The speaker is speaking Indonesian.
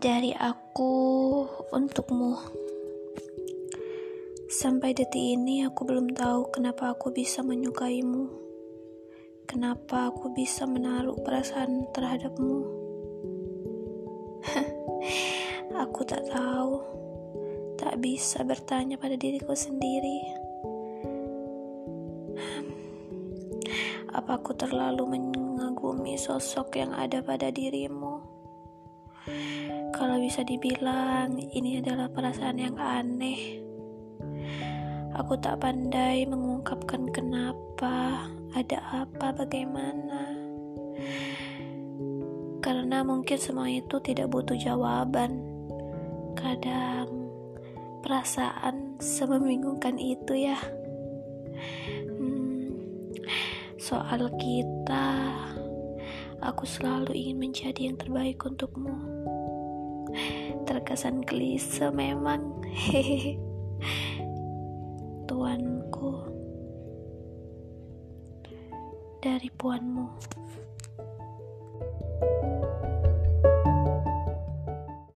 dari aku untukmu. Sampai detik ini aku belum tahu kenapa aku bisa menyukaimu. Kenapa aku bisa menaruh perasaan terhadapmu. aku tak tahu. Tak bisa bertanya pada diriku sendiri. Apa aku terlalu mengagumi sosok yang ada pada dirimu? Kalau bisa dibilang, ini adalah perasaan yang aneh. Aku tak pandai mengungkapkan kenapa, ada apa, bagaimana. Karena mungkin semua itu tidak butuh jawaban. Kadang perasaan semembingungkan itu ya. Soal kita, aku selalu ingin menjadi yang terbaik untukmu. Terkesan klise memang. Tuanku dari puanmu.